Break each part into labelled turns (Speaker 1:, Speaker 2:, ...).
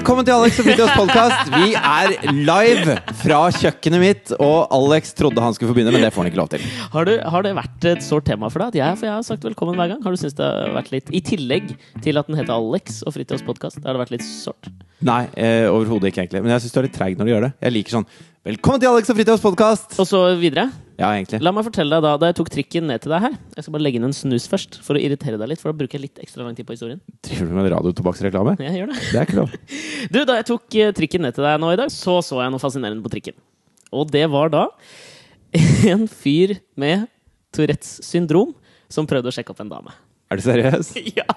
Speaker 1: Velkommen til Alex og Fridtjofs podkast. Vi er live fra kjøkkenet mitt, og Alex trodde han skulle få begynne, men det får han ikke lov til.
Speaker 2: Har, du, har det vært et sårt tema for deg? At jeg, for jeg har sagt velkommen hver gang. Har du syntes det har vært litt I tillegg til at den heter Alex og Fridtjofs podkast, har det vært litt sårt?
Speaker 1: Nei, eh, overhodet ikke, egentlig. Men jeg syns du er litt treig når du gjør det. Jeg liker sånn Velkommen til Alex og Fritjofs podkast!
Speaker 2: Og så videre.
Speaker 1: Ja, egentlig.
Speaker 2: La meg fortelle deg da da jeg tok trikken ned til deg her. Jeg skal bare legge inn en snus først, for å irritere deg litt. For da bruker jeg litt ekstra lang tid på historien.
Speaker 1: Driver du med radiotobakksreklame?
Speaker 2: Jeg gjør det.
Speaker 1: Det er ikke lov.
Speaker 2: Du, da jeg tok eh, trikken ned til deg nå i dag, så så jeg noe fascinerende på trikken. Og det var da en fyr med Tourettes syndrom som prøvde å sjekke opp en dame.
Speaker 1: Er du seriøs?
Speaker 2: Ja!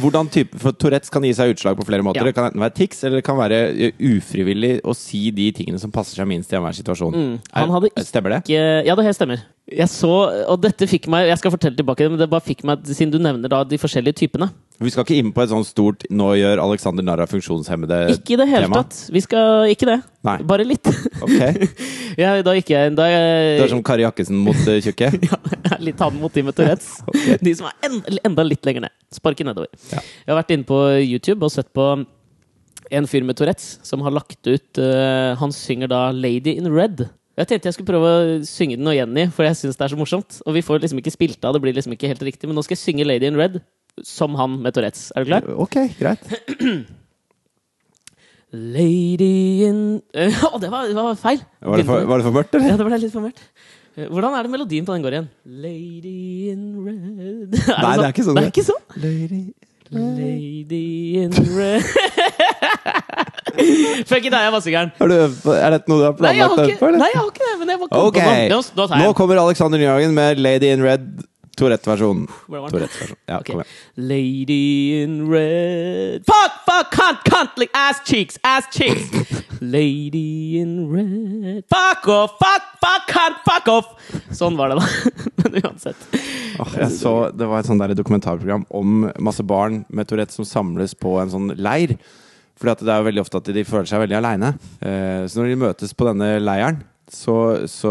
Speaker 1: Hvordan type, for Tourettes kan gi seg utslag på flere måter.
Speaker 2: Ja.
Speaker 1: Det kan enten være tics, eller det kan være eh, ufrivillig å si de tingene som passer seg minst i enhver situasjon.
Speaker 2: Mm. Han hadde
Speaker 1: ikke, Stemmer det?
Speaker 2: Ja, det helt stemmer. Jeg så, og dette fikk meg Jeg skal fortelle tilbake, men det bare fikk meg Siden du nevner da de forskjellige typene.
Speaker 1: Vi skal ikke inn på et sånt stort 'nå gjør Alexander narr av funksjonshemmede'
Speaker 2: Ikke i det hele
Speaker 1: tema.
Speaker 2: tatt. Vi skal ikke det.
Speaker 1: Nei.
Speaker 2: Bare litt.
Speaker 1: Ok.
Speaker 2: Ja, da gikk jeg Da
Speaker 1: Det er som Kari Jakkesen mot eh, tjukke?
Speaker 2: ja, jeg litt han mot de med Tourettes. De som er enda, enda litt lenger ned. Sparker nedover.
Speaker 1: Ja.
Speaker 2: Jeg har vært inne på YouTube og sett på en fyr med Tourettes som har lagt ut uh, Han synger da 'Lady in Red'. Jeg tenkte jeg skulle prøve å synge den og Jenny, for jeg syns det er så morsomt. Og vi får liksom ikke spilt av, det blir liksom ikke helt riktig. Men nå skal jeg synge 'Lady in Red' som han med Tourettes. Er du klar?
Speaker 1: Ok, greit.
Speaker 2: Lady in Å, det, var, det var feil!
Speaker 1: Var det for, var det for mørkt, eller?
Speaker 2: Ja, det ble litt for mørkt. Eh, Hvordan er det melodien på den går igjen? Lady in red
Speaker 1: Nei, det er ikke sånn.
Speaker 2: Det er ikke sånn?
Speaker 1: Lady.
Speaker 2: Lady in red Fuck it, jeg
Speaker 1: Har du er dette noe du har planlagt øve på,
Speaker 2: nei, jeg har ikke det. Men jeg var kom
Speaker 1: okay.
Speaker 2: på noe. Nå, nå
Speaker 1: kommer Alexander Nyhagen med Lady in Red Tourette-versjonen. Tourette-versjon. Ja, okay.
Speaker 2: Lady in red Fuck, fuck, cunt, cunt, like ass cheeks, ass cheeks. Lady in red Fuck off, fuck, fuck, cunt, fuck off. Sånn var det, da. Men uansett.
Speaker 1: Oh, så, det var et sånt der dokumentarprogram om masse barn med Tourette som samles på en sånn leir. At det er jo veldig ofte at de føler seg veldig aleine. Eh, så når de møtes på denne leiren, så, så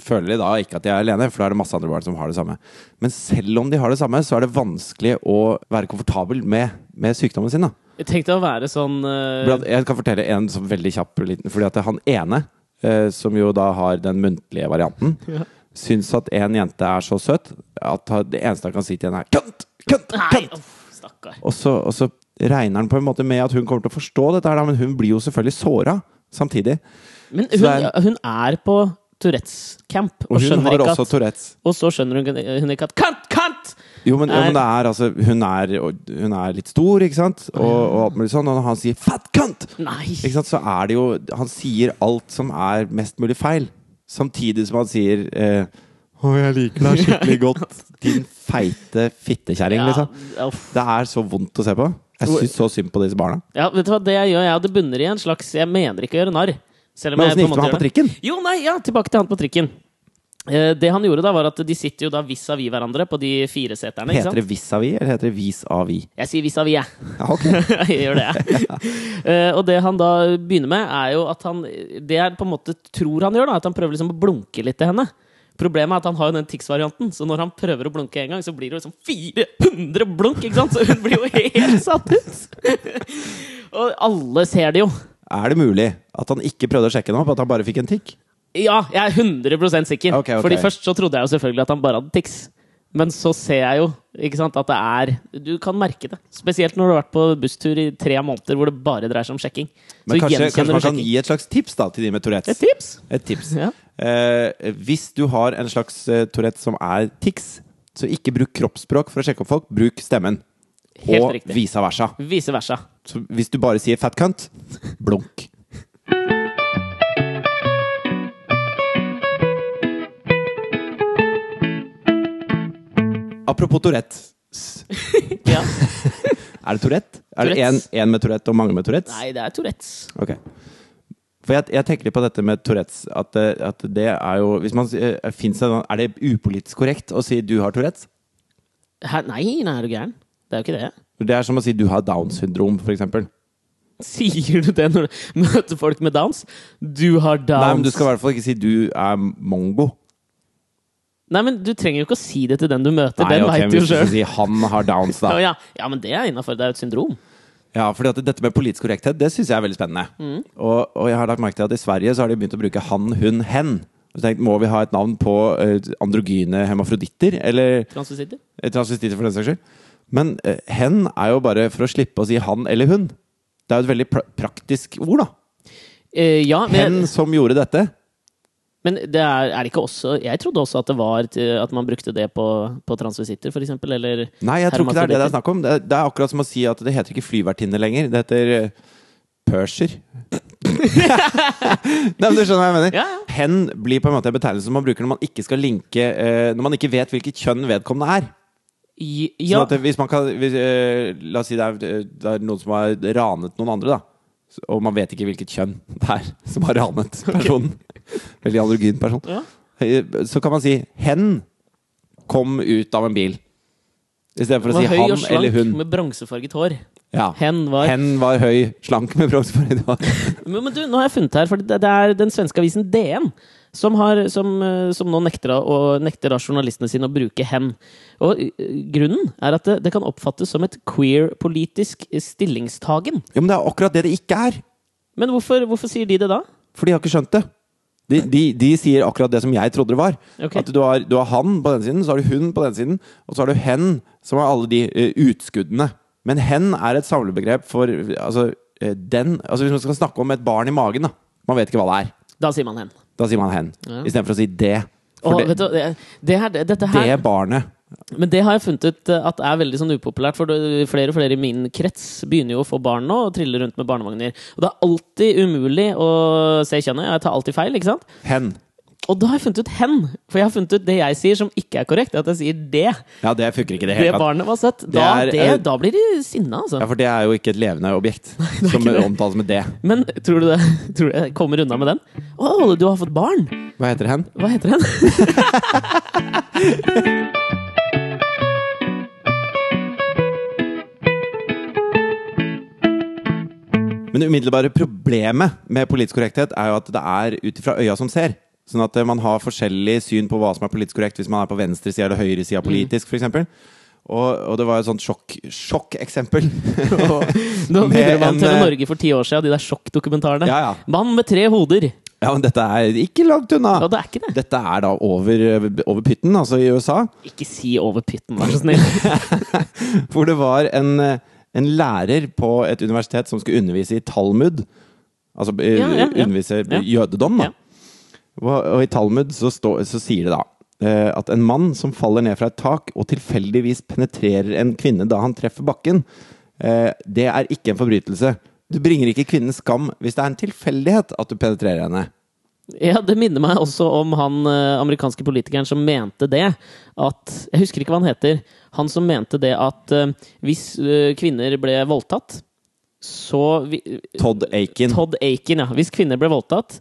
Speaker 1: føler de da ikke at de er alene, for da er det masse andre barn som har det samme. Men selv om de har det samme, så er det vanskelig å være komfortabel med, med sykdommen sin. da
Speaker 2: Jeg tenkte å være sånn
Speaker 1: uh... Jeg kan fortelle en sånn veldig kjapp liten Fordi at han ene, uh, som jo da har den muntlige varianten,
Speaker 2: Ja.
Speaker 1: syns at en jente er så søt at det eneste han kan si til henne, er kønt! Kønt!
Speaker 2: Nei,
Speaker 1: kønt! Og så, og så regner han på en måte med at hun kommer til å forstå dette, her, men hun blir jo selvfølgelig såra samtidig.
Speaker 2: Men hun,
Speaker 1: er-
Speaker 2: hun er på Tourettes camp, og,
Speaker 1: Og hun har også
Speaker 2: at
Speaker 1: Tourettes.
Speaker 2: Og så skjønner hun, hun ikke at Kant! Kant!
Speaker 1: Jo, men, jo,
Speaker 2: Er-
Speaker 1: men det er altså Hun er, hun er litt stor, ikke sant? Og, og alt mulig sånn. Og når han sier 'fat sant? så er det jo Han sier alt som er mest mulig feil. Samtidig som han sier eh, 'Å, jeg liker deg skikkelig godt'. Din feite fittekjerring, liksom. Det er så vondt å se på. Jeg syns så synd på disse barna.
Speaker 2: Ja, vet du hva, det jeg gjør, jeg, det bunner i en slags Jeg mener ikke å gjøre narr.
Speaker 1: Men
Speaker 2: hvordan
Speaker 1: åssen gikk det med han på trikken?
Speaker 2: Jo, nei, ja, tilbake til han på trikken. Eh, det han gjorde da, var at de sitter jo da vis-à-vis hverandre på de fire seterne.
Speaker 1: Heter det vis-à-vis, eller heter det vis-à-vis?
Speaker 2: Jeg sier vis-à-vis, jeg.
Speaker 1: Ja, okay.
Speaker 2: jeg gjør det, jeg. Eh, og det han da begynner med, er jo at han Det jeg på en måte tror han gjør, da, at han prøver liksom å blunke litt til henne. Problemet er at han har jo den Tix-varianten, så når han prøver å blunke en gang, så blir det liksom 400 blunk, ikke sant? Så hun blir jo helt satt ut! og alle ser det jo.
Speaker 1: Er det mulig at han ikke prøvde å sjekke den opp, at han bare fikk en tikk?
Speaker 2: Ja, jeg er 100 sikker.
Speaker 1: Okay, okay.
Speaker 2: Fordi først så trodde jeg jo selvfølgelig at han bare hadde Tix. Men så ser jeg jo ikke sant, at det er Du kan merke det. Spesielt når du har vært på busstur i tre måneder hvor det bare dreier seg om sjekking.
Speaker 1: Men
Speaker 2: så
Speaker 1: kanskje, kanskje man kan gi et slags tips da til de med Tourettes?
Speaker 2: Et tips!
Speaker 1: Et tips.
Speaker 2: Ja.
Speaker 1: Eh, hvis du har en slags eh, Tourette som er tics, så ikke bruk kroppsspråk for å sjekke opp folk. Bruk stemmen.
Speaker 2: Helt
Speaker 1: og
Speaker 2: riktig.
Speaker 1: vice versa.
Speaker 2: Vice versa.
Speaker 1: Så hvis du bare sier 'fat cunt', blunk. Apropos Tourettes.
Speaker 2: Ja.
Speaker 1: Er det Tourette? Er det én med Tourette og mange med Tourettes?
Speaker 2: Nei, det er Tourettes.
Speaker 1: Ok. For jeg, jeg tenker litt på dette med Tourettes. At, eh, at det er jo hvis man, sier- eh, det, Er det upolitisk korrekt å si 'du har Tourettes'?
Speaker 2: Hæ? Nei, nei, er du gæren? Det er jo ikke det.
Speaker 1: Det er som å si 'du har Downs syndrom', for eksempel.
Speaker 2: Sier du det når du møter folk med downs? Du har downs.
Speaker 1: Nei, men du skal i hvert fall ikke si 'du er mongo'.
Speaker 2: Nei, men du trenger jo ikke å si det til den du møter.
Speaker 1: Nei,
Speaker 2: den
Speaker 1: ok, veit
Speaker 2: du sjøl.
Speaker 1: si 'han har Downs', da.
Speaker 2: Ja, ja. ja, men det er innafor. Det er jo et syndrom.
Speaker 1: Ja, fordi at dette med politisk korrekthet Det synes jeg er veldig spennende.
Speaker 2: Mm.
Speaker 1: Og, og jeg har lagt merke til at i Sverige så har de begynt å bruke han, hun, hen. Og så tenkte, Må vi ha et navn på eh, androgyne hemafroditter? Eller
Speaker 2: Transvestitter?
Speaker 1: eh, transvestitter, for den saks skyld? Men uh, hen er jo bare for å slippe å si han eller hun. Det er jo et veldig pra praktisk ord, da.
Speaker 2: Uh, ja, men,
Speaker 1: Hen som gjorde dette.
Speaker 2: Men det er, er det ikke også Jeg trodde også at det var til, at man brukte det på, på transvisitter, eksempel, eller
Speaker 1: Nei, jeg tror ikke det er det det er snakk om. Det er, det er akkurat som å si at det heter ikke flyvertinne lenger. Det heter eh, purser. Nei, men du skjønner hva jeg mener?
Speaker 2: Ja, ja.
Speaker 1: Hen blir på en måte en betegnelse man bruker når man ikke skal linke eh, Når man ikke vet hvilket kjønn vedkommende er.
Speaker 2: I-
Speaker 1: Sånn at hvis man kan hvis, eh, La oss si det er, det er noen som har ranet noen andre, da. Og man vet ikke hvilket kjønn det er som har ranet personen. Veldig androgyn person.
Speaker 2: ja.
Speaker 1: Eh, Så kan man si 'hen kom ut av en bil'. Istedenfor å si 'han
Speaker 2: og
Speaker 1: eller
Speaker 2: slank
Speaker 1: hun'.
Speaker 2: med bronsefarget hår.
Speaker 1: Ja.
Speaker 2: Hen var
Speaker 1: Hen var høy, slank med bronsefarget hår.
Speaker 2: Men, men du, nå har jeg funnet her, for det, det er den svenske avisen DN som, har, som, eh, som nå nekter, å- nekter da journalistene sine å bruke hen. Og eh, grunnen er at det, det kan oppfattes som et queer-politisk stillingstagen.
Speaker 1: Ja, men det er akkurat det det ikke er.
Speaker 2: Men hvorfor, hvorfor sier de det da?
Speaker 1: For de har ikke skjønt det. De, de, de sier akkurat det som jeg trodde det var.
Speaker 2: Okay.
Speaker 1: At du har, du har han på den siden, så har du hun på den siden, og så har du hen, som har alle de uh, utskuddene. Men hen er et samlebegrep for altså, uh, den Altså Hvis man skal snakke om et barn i magen, da. Man vet ikke hva det er.
Speaker 2: Da sier man hen.
Speaker 1: Da sier man hen.
Speaker 2: Ja.
Speaker 1: Istedenfor å si det. For
Speaker 2: Åh,
Speaker 1: det,
Speaker 2: du, det, det her, dette her
Speaker 1: det barnet
Speaker 2: Men det har jeg funnet ut eh, at er veldig sånn upopulært, for flere og flere i min krets begynner jo å få barn nå og triller rundt med barnevogner. Og det er alltid umulig å se kjønnet. Jeg tar alltid feil, ikke sant?
Speaker 1: Hen.
Speaker 2: Og da har jeg funnet ut hen. For jeg har funnet ut det jeg sier som ikke er korrekt. At jeg sier det.
Speaker 1: Ja, det funker ikke det hele Det
Speaker 2: barnet var søtt. Da,
Speaker 1: er,
Speaker 2: det,
Speaker 1: eh,
Speaker 2: da blir de sinna, altså.
Speaker 1: Ja, For det er jo ikke et levende objekt som
Speaker 2: ikke det.
Speaker 1: omtales med det.
Speaker 2: Men tror du det tror du jeg kommer unna med den? Å, du har fått barn!
Speaker 1: Hva heter hen?
Speaker 2: Hva heter hen?
Speaker 1: Men det umiddelbare problemet med politisk korrekthet er jo at det er ut ifra øya som ser. Sånn at eh, man har forskjellig syn på hva som er politisk korrekt hvis man er på venstresida eller høyresida politisk, for f.eks. Og, og det var et sånt sjokk, sjokkeksempel.
Speaker 2: Nå begynner man til
Speaker 1: eh,
Speaker 2: Norge for ti år siden, de der sjokkdokumentarene.
Speaker 1: Ja, ja.
Speaker 2: Mann med tre hoder!
Speaker 1: ja, men dette er ikke langt unna.
Speaker 2: Ja, det er ikke det.
Speaker 1: Dette er da over, over pytten, altså i USA.
Speaker 2: Ikke si over pytten, vær så snill.
Speaker 1: Hvor det var en, en lærer på et universitet som skulle undervise i Talmud. Altså eh,
Speaker 2: Ja, ja, ja.
Speaker 1: undervise jødedom, da. Og, i Talmud så, stå, så sier det da eh, at en mann som faller ned fra et tak og tilfeldigvis penetrerer en kvinne da han treffer bakken, eh, det er ikke en forbrytelse. Du bringer ikke kvinnen skam hvis det er en tilfeldighet at du penetrerer henne.
Speaker 2: Ja, det minner meg også om han eh, amerikanske politikeren som mente det. At Jeg husker ikke hva han heter. Han som mente det at hvis kvinner ble voldtatt, så
Speaker 1: Todd Aiken.
Speaker 2: Todd Aiken, ja. Hvis kvinner ble voldtatt,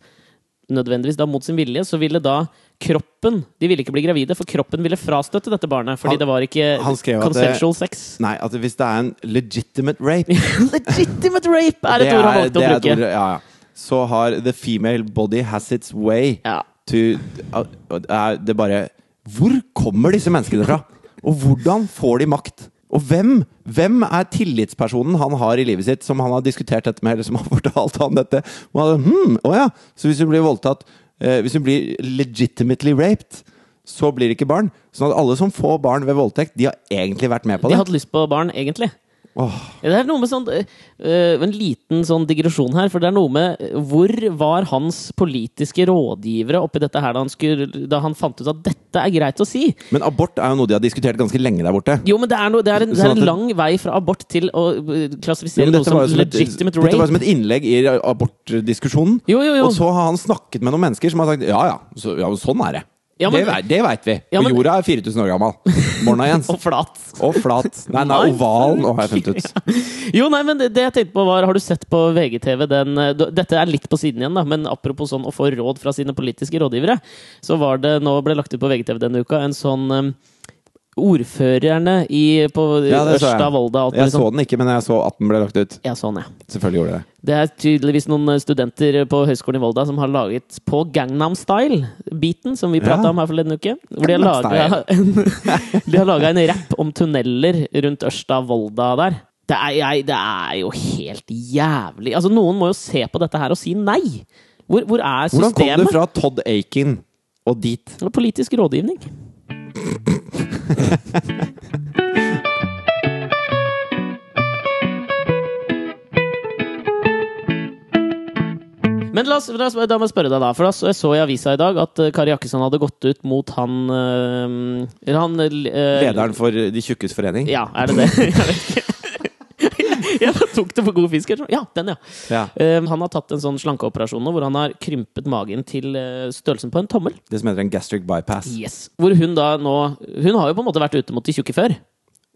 Speaker 2: nødvendigvis da mot sin vilje, så ville da kroppen De ville ikke bli gravide, for kroppen ville frastøtte dette barnet. Fordi
Speaker 1: Han-
Speaker 2: det var ikke
Speaker 1: at det-
Speaker 2: consensual sex.
Speaker 1: Nei, at hvis det er en legitimate rape
Speaker 2: Legitimate rape er et ord han valgte å bruke.
Speaker 1: ord- ja, ja. Så har the female body has its way
Speaker 2: Ja.
Speaker 1: to uh, uh, Det bare Hvor kommer disse menneskene fra? Og hvordan får de makt? Og hvem, hvem er tillitspersonen han har i livet sitt, som han har diskutert dette med, eller som har fortalt han dette? Han, hmm, oh ja. Så hvis hun blir voldtatt eh, Hvis hun blir legitimately raped, så blir det ikke barn. Sånn at alle som får barn ved voldtekt, de har egentlig vært med på det.
Speaker 2: De hadde lyst på barn, egentlig. Ja, Det er noe med sånn øh, En liten sånn digresjon her. For det er noe med Hvor var hans politiske rådgivere oppi dette her da han, skulle, da han fant ut at dette er greit å si?
Speaker 1: Men abort er jo noe de har diskutert ganske lenge der borte.
Speaker 2: Jo, men det er, noe, det er, en, det
Speaker 1: Sånn
Speaker 2: er en lang vei fra abort til å øh, klassifisere noe som
Speaker 1: Legitimate som et,
Speaker 2: rape.
Speaker 1: dette var som et innlegg i abortdiskusjonen.
Speaker 2: Jo, jo, jo.
Speaker 1: Og så har han snakket med noen mennesker som har sagt ja ja, så, ja sånn er det.
Speaker 2: Ja, men-
Speaker 1: det, det veit vi.
Speaker 2: Ja, men-
Speaker 1: jorda er 4000 år gammel. Morna, Jens.
Speaker 2: Og flat.
Speaker 1: Og flat. Nei, nei, oval, nå har jeg funnet ut.
Speaker 2: Jo, nei, men det, det jeg tenkte på var Har du sett på VGTV den øh, Dette er litt på siden igjen, da, men apropos sånn å få råd fra sine politiske rådgivere, så var det nå ble lagt ut på VGTV denne uka en sånn øh, Ordførerne i, på
Speaker 1: Ja.
Speaker 2: Ørsta, Volda alt
Speaker 1: Jeg
Speaker 2: mulig
Speaker 1: så den ikke, men jeg så at den ble lagt ut.
Speaker 2: Jeg så den, ja.
Speaker 1: Selvfølgelig gjorde det det.
Speaker 2: Er tydeligvis noen eh, studenter på Høgskolen i Volda som har laget på Gangnam Style-biten, som vi prata
Speaker 1: Ja.
Speaker 2: om her forleden uke. Hvor de har laget en, de laga en rapp om tunneler rundt Ørsta Volda der. Det er, jeg, det er jo helt jævlig Altså, noen må jo se på dette her og si nei! Hvor, hvor er
Speaker 1: Hvordan kom du fra Todd Aiken og dit?
Speaker 2: Politisk rådgivning. Men la oss, la oss, da må jeg spørre deg, da. For da så, jeg i avisa i dag at eh, Kari Jakkesson hadde gått ut mot han, øh, han øh,
Speaker 1: Lederen for De tjukkes forening?
Speaker 2: Ja, er det det? Jeg vet ikke. Jeg bare tok det for god fisk. Ja, den, ja.
Speaker 1: Ja.
Speaker 2: Uh, han har tatt en sånn slankeoperasjon nå, hvor han har krympet magen til eh, størrelsen på en tommel.
Speaker 1: Det som heter en gastric bypass.
Speaker 2: Yes. Hvor hun da nå Hun har jo på en måte vært ute mot de tjukke før.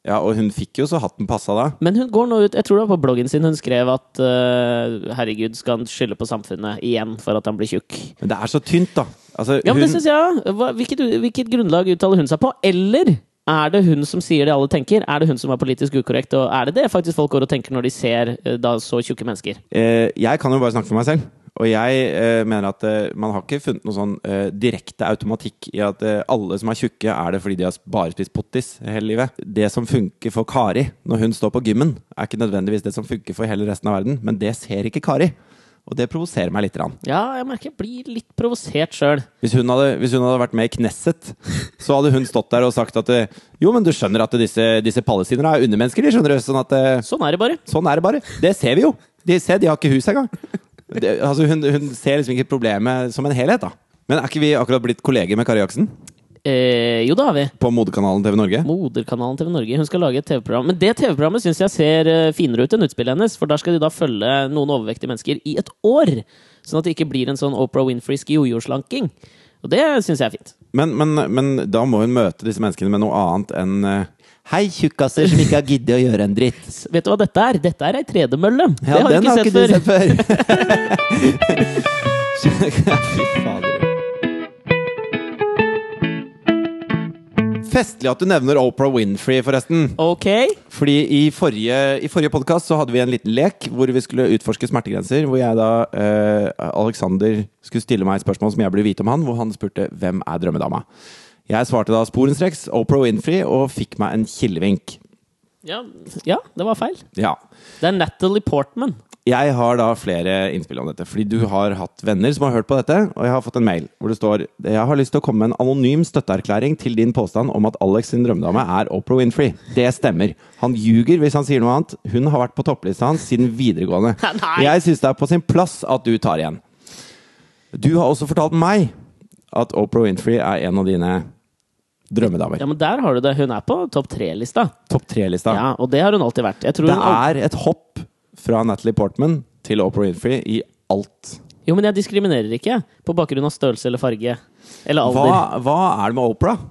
Speaker 1: Ja, Og hun fikk jo så hatten passa da.
Speaker 2: Men hun går nå ut Jeg tror det var på bloggen sin hun skrev at uh, herregud, skal han skylde på samfunnet igjen for at han blir tjukk?
Speaker 1: Men det er så tynt, da. Altså,
Speaker 2: Ja, men det syns jeg Hva- hvilket, hvilket grunnlag uttaler hun seg på? Eller er det hun som sier det alle tenker? Er det hun som er politisk ukorrekt? Og er det det faktisk folk går og tenker når de ser eh, da så tjukke mennesker?
Speaker 1: eh, jeg kan jo bare snakke for meg selv. Og jeg eh, mener at eh, man har ikke funnet noe sånn eh, direkte automatikk i at eh, alle som er tjukke, er det fordi de har bare spist pottis hele livet. Det som funker for Kari når hun står på gymmen, er ikke nødvendigvis det som funker for hele resten av verden. Men det ser ikke Kari. Og det provoserer meg litt. Rann.
Speaker 2: Ja, jeg merker jeg blir litt provosert sjøl.
Speaker 1: Hvis hvis hun hadde vært med i Knesset, så hadde hun stått der og sagt at eh, jo, men du skjønner at disse, disse palestinerne er undermennesker, de skjønner du. Sånn, at, eh,
Speaker 2: Sånn er det bare.
Speaker 1: sånn er det bare. Det ser vi jo. De se, de har ikke hus engang. Det, altså, hun, hun ser liksom ikke problemet som en helhet, da. Men er ikke vi akkurat blitt kolleger med Kari Jaksen?
Speaker 2: Eh, jo, det har vi.
Speaker 1: På moderkanalen TV Norge?
Speaker 2: Moderkanalen TV Norge. Hun skal lage et TV-program. Men det TV-programmet syns jeg ser eh, finere ut enn utspillet hennes. For der skal de da følge noen overvektige mennesker i et år. Sånn at det ikke blir en sånn Oprah Winfreysk jojo-slanking. Og det syns jeg er fint.
Speaker 1: Men, men, men da må hun møte disse menneskene med noe annet enn eh, Hei, tjukkaser som ikke har giddet å gjøre en dritt.
Speaker 2: Vet du hva dette er? Dette er ei tredemølle.
Speaker 1: Ja,
Speaker 2: det har du
Speaker 1: den
Speaker 2: ikke
Speaker 1: har
Speaker 2: sett
Speaker 1: ikke du
Speaker 2: før.
Speaker 1: sett før. Fy fader. Festlig at du nevner Oprah Winfrey, forresten.
Speaker 2: Ok.
Speaker 1: Fordi i forrige, i forrige podkast hadde vi en liten lek hvor vi skulle utforske smertegrenser. Hvor jeg da, eh, Alexander, skulle stille meg et spørsmål som jeg burde vite om han. Hvor han spurte 'Hvem er drømmedama?' Jeg svarte da sporenstreks Oprah Winfrey og fikk meg en kilevink.
Speaker 2: Ja, ja, det var feil.
Speaker 1: Ja.
Speaker 2: Det er Natalie Portman.
Speaker 1: Jeg har da flere innspill om dette, fordi du har hatt venner som har hørt på dette, og jeg har fått en mail hvor det står Jeg har lyst til å komme med en anonym støtteerklæring til din påstand om at Alex sin drømmedame er Oprah Winfrey. Det stemmer. Han ljuger hvis han sier noe annet. Hun har vært på topplista hans siden videregående.
Speaker 2: Nei.
Speaker 1: Jeg syns det er på sin plass at du tar igjen. Du har også fortalt meg at Oprah Winfrey er en av dine drømmedamer.
Speaker 2: Ja, men der har du det. Hun er på topp tre-lista.
Speaker 1: Topp tre-lista.
Speaker 2: Ja, og det har hun alltid vært.
Speaker 1: Det er et hopp fra Natalie Portman til Oprah Winfrey i alt.
Speaker 2: Jo, men jeg diskriminerer ikke på bakgrunn av størrelse eller farge. Eller alder.
Speaker 1: Hva, hva er det med Oprah?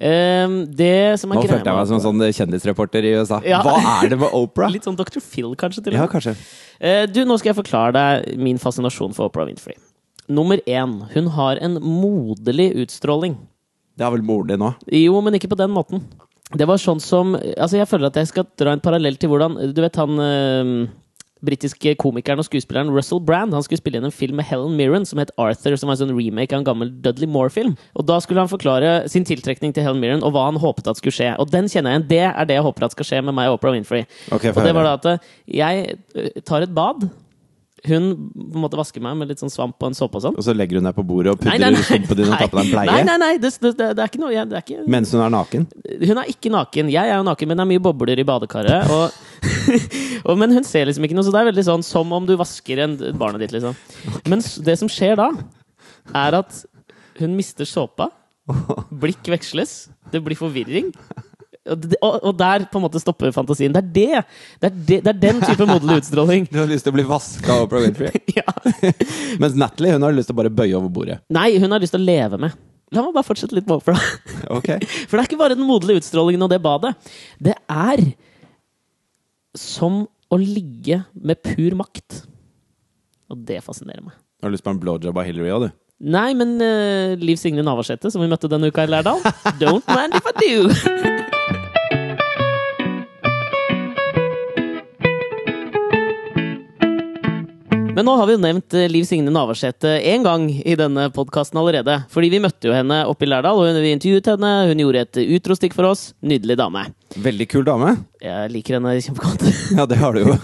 Speaker 2: Um, det som er
Speaker 1: Nå følte jeg meg som en sånn kjendisreporter i USA.
Speaker 2: Ja.
Speaker 1: Hva er det med Oprah?
Speaker 2: Litt sånn Dr. Phil, kanskje. til
Speaker 1: Ja, kanskje.
Speaker 2: Uh, du, Nå skal jeg forklare deg min fascinasjon for Oprah Winfrey. Nummer én. Hun har en moderlig utstråling.
Speaker 1: Det er vel moren din nå?
Speaker 2: Jo, men ikke på den måten. Det var sånn som Altså, jeg føler at jeg skal dra en parallell til hvordan Du vet han øh, britiske komikeren og skuespilleren Russell Brand Han skulle spille inn en film med Helen Mirren som het Arthur, som var en sånn remake av en gammel Dudley Moore-film. Og Da skulle han forklare sin tiltrekning til Helen Mirren og hva han håpet at skulle skje. Og den kjenner jeg igjen. Det er det jeg håper at skal skje med meg og Oprah Winfrey.
Speaker 1: Okay,
Speaker 2: og det var da at eh, jeg eh, tar et bad. Hun på en måte vasker meg med litt sånn svamp og en såpe og sånn.
Speaker 1: Og så legger hun deg på bordet og pudrer
Speaker 2: nei.
Speaker 1: di og tar på deg en bleie?
Speaker 2: Nei, nei, nei, det, det, det er ikke noe jeg, det er ikke,
Speaker 1: Mens hun er naken?
Speaker 2: Hun er ikke naken. Jeg er jo naken, men det er mye bobler i badekaret. Og, og, men hun ser liksom ikke noe, så det er veldig sånn som om du vasker en, barnet ditt, liksom. Men det som skjer da, er at hun mister såpa. Blikk veksles. Det blir forvirring. Og, der på en måte stopper fantasien. Det er det! Det er, det, det er den type moderlig utstråling.
Speaker 1: Du har lyst til å bli vaska av Oprah Winfrey?
Speaker 2: Ja.
Speaker 1: Mens Natalie hun har lyst til å bare bøye over bordet.
Speaker 2: Nei, hun har lyst til å leve med. La meg bare fortsette litt med Oprah.
Speaker 1: okay.
Speaker 2: For det er ikke bare den moderlige utstrålingen og det badet. Det er som å ligge med pur makt. Og det fascinerer meg.
Speaker 1: Har du lyst på en blowjob av Hillary òg, du?
Speaker 2: Nei, men uh, Liv Signe Navarsete, som vi møtte denne uka i Lærdal Don't mind if I do! Men nå har vi jo nevnt eh, Liv Signe Navarsete én gang i denne podkasten allerede. Fordi vi møtte jo henne oppe i Lærdal, og vi intervjuet henne. Hun gjorde et utrostikk for oss. Nydelig dame.
Speaker 1: Veldig kul dame.
Speaker 2: Jeg liker henne kjempegodt.
Speaker 1: Ja, det har du jo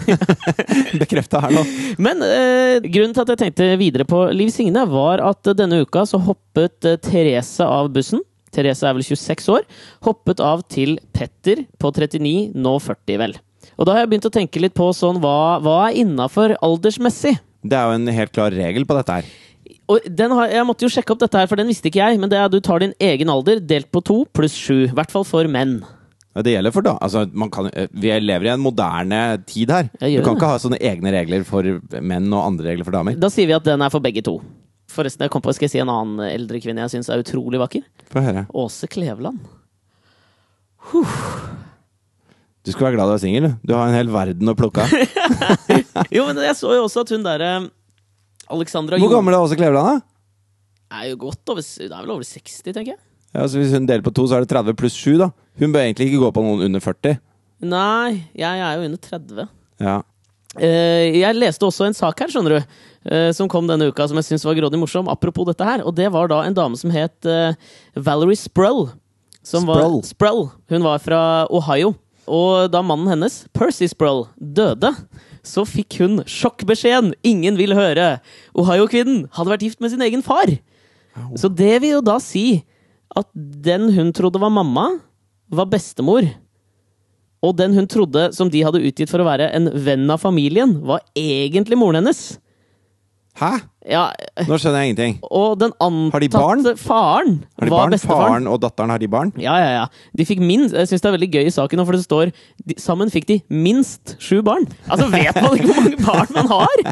Speaker 1: bekrefta her nå.
Speaker 2: Men eh, grunnen til at jeg tenkte videre på Liv Signe, var at denne uka så hoppet eh, Therese av bussen. Therese er vel 26 år. Hoppet av til Petter på 39, nå 40, vel. Og da har jeg begynt å tenke litt på sånn, hva, hva er innafor aldersmessig?
Speaker 1: Det er jo en helt klar regel på dette her.
Speaker 2: Og den har, jeg måtte jo sjekke opp dette her, for den visste ikke jeg. Men det er at du tar din egen alder delt på to pluss sju. I hvert fall for menn.
Speaker 1: Ja, Det gjelder for da. Altså, man kan, eh, vi lever i en moderne tid her. Du kan
Speaker 2: det.
Speaker 1: ikke ha sånne egne regler for menn og andre regler for damer.
Speaker 2: Da sier vi at den er for begge to. Forresten, jeg kom på, skal jeg si en annen eldre kvinne jeg syns er utrolig vakker?
Speaker 1: Få høre.
Speaker 2: Åse Kleveland.
Speaker 1: Du skulle være glad du er singel. du. Har en hel verden å plukke av.
Speaker 2: Jo, men jeg så jo også at hun derre Alexandra
Speaker 1: Hvor gammel er Åse Kleveland, da?
Speaker 2: er jo godt over er vel over 60, tenker jeg.
Speaker 1: Ja, så Hvis hun deler på to, så er det 30 pluss 7, da. Hun bør egentlig ikke gå på noen under 40.
Speaker 2: Nei, jeg er jo under 30.
Speaker 1: Ja.
Speaker 2: Eh, jeg leste også en sak her, skjønner du, eh, som kom denne uka, som jeg syns var grådig morsom. Apropos dette her. Og det var da en dame som het eh, Valerie Sprull. Som Var,
Speaker 1: Sprull.
Speaker 2: Sprull. Hun var fra Ohio. Og da mannen hennes, Percy Sproul, døde, så fikk hun sjokkbeskjeden 'Ingen vil høre'. Ohio-kvinnen hadde vært gift med sin egen far. Så det vil jo da si at den hun trodde var mamma, var bestemor. Og den hun trodde som de hadde utgitt for å være en venn av familien, var egentlig moren hennes.
Speaker 1: Hæ?
Speaker 2: Ja,
Speaker 1: Nå skjønner jeg ingenting.
Speaker 2: Og den
Speaker 1: Har de barn?
Speaker 2: faren
Speaker 1: Har de
Speaker 2: var
Speaker 1: barn?
Speaker 2: bestefaren.
Speaker 1: Faren og datteren, har de barn?
Speaker 2: Ja, ja, ja. De fikk minst, jeg synes det er veldig gøy i saken, for det står de, sammen fikk de minst sju barn. Altså, vet man ikke hvor mange barn man har?!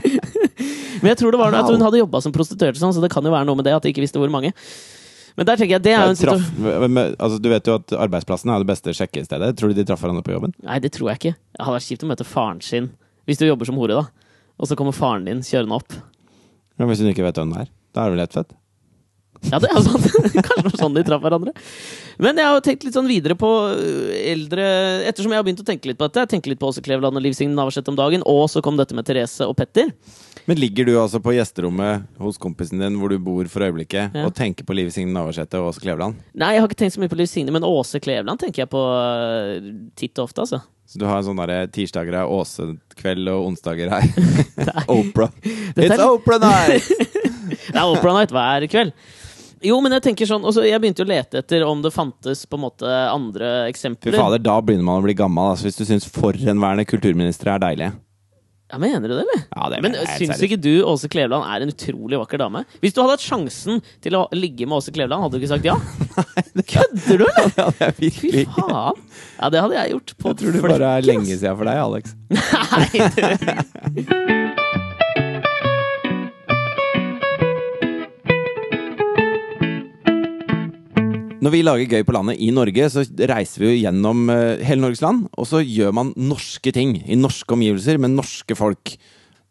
Speaker 2: Men jeg tror det var noe at hun hadde jobba som prostituert, sånn, så det kan jo være noe med det at de ikke visste hvor mange. Men der tenker jeg, det er jo en
Speaker 1: traff, altså, du vet jo at arbeidsplassen er det beste sjekkestedet. Tror du de traff hverandre på jobben?
Speaker 2: Nei, det tror jeg ikke. Det hadde vært kjipt å møte faren sin hvis du jobber som hore, da. Og så kommer faren din kjørende opp.
Speaker 1: Men hvis hun ikke vet hvem det er, da er det vel helt fett?
Speaker 2: Ja, det er sant. Kanskje det var sånn de traff hverandre. Men jeg har jo tenkt litt sånn videre på øh, eldre Ettersom jeg har begynt å tenke litt på dette. Jeg tenker litt på Åse Kleveland og Liv Signe Navarsete om dagen, og så kom dette med Therese og Petter.
Speaker 1: Men ligger du altså på gjesterommet hos kompisen din hvor du bor for øyeblikket,
Speaker 2: Ja.
Speaker 1: og tenker på Liv Signe Navarsete og Åse Kleveland?
Speaker 2: Nei, jeg har ikke tenkt så mye på Liv Signe, men Åse Kleveland tenker jeg på øh, titt og ofte, altså.
Speaker 1: Så du har en sånn der tirsdager er Åse-kveld, og onsdager er Opera. It's
Speaker 2: er-
Speaker 1: Opera night!
Speaker 2: Det er Opera Night hver kveld. Jo, men jeg tenker sånn også, Jeg begynte å lete etter om det fantes på en måte andre
Speaker 1: Fy
Speaker 2: eksempler.
Speaker 1: fader, da begynner man å bli gammel, altså, hvis du syns forhenværende kulturministre er deilige.
Speaker 2: Ja, Mener du det, eller?
Speaker 1: Ja, det
Speaker 2: Men
Speaker 1: helt
Speaker 2: syns ikke du Åse Kleveland er en utrolig vakker dame? Hvis du hadde hatt sjansen til å ligge med Åse Kleveland, hadde du ikke sagt ja? Nei, Kødder du, eller?
Speaker 1: Ja, det er
Speaker 2: Fy
Speaker 1: virkelig
Speaker 2: faen! Ja, det hadde jeg gjort. På
Speaker 1: Jeg tror det bare er lenge siden for deg, Alex.
Speaker 2: Nei,
Speaker 1: Når vi lager Gøy på landet i Norge, så reiser vi jo gjennom eh, hele Norges land, og så gjør man norske ting i norske omgivelser med norske folk.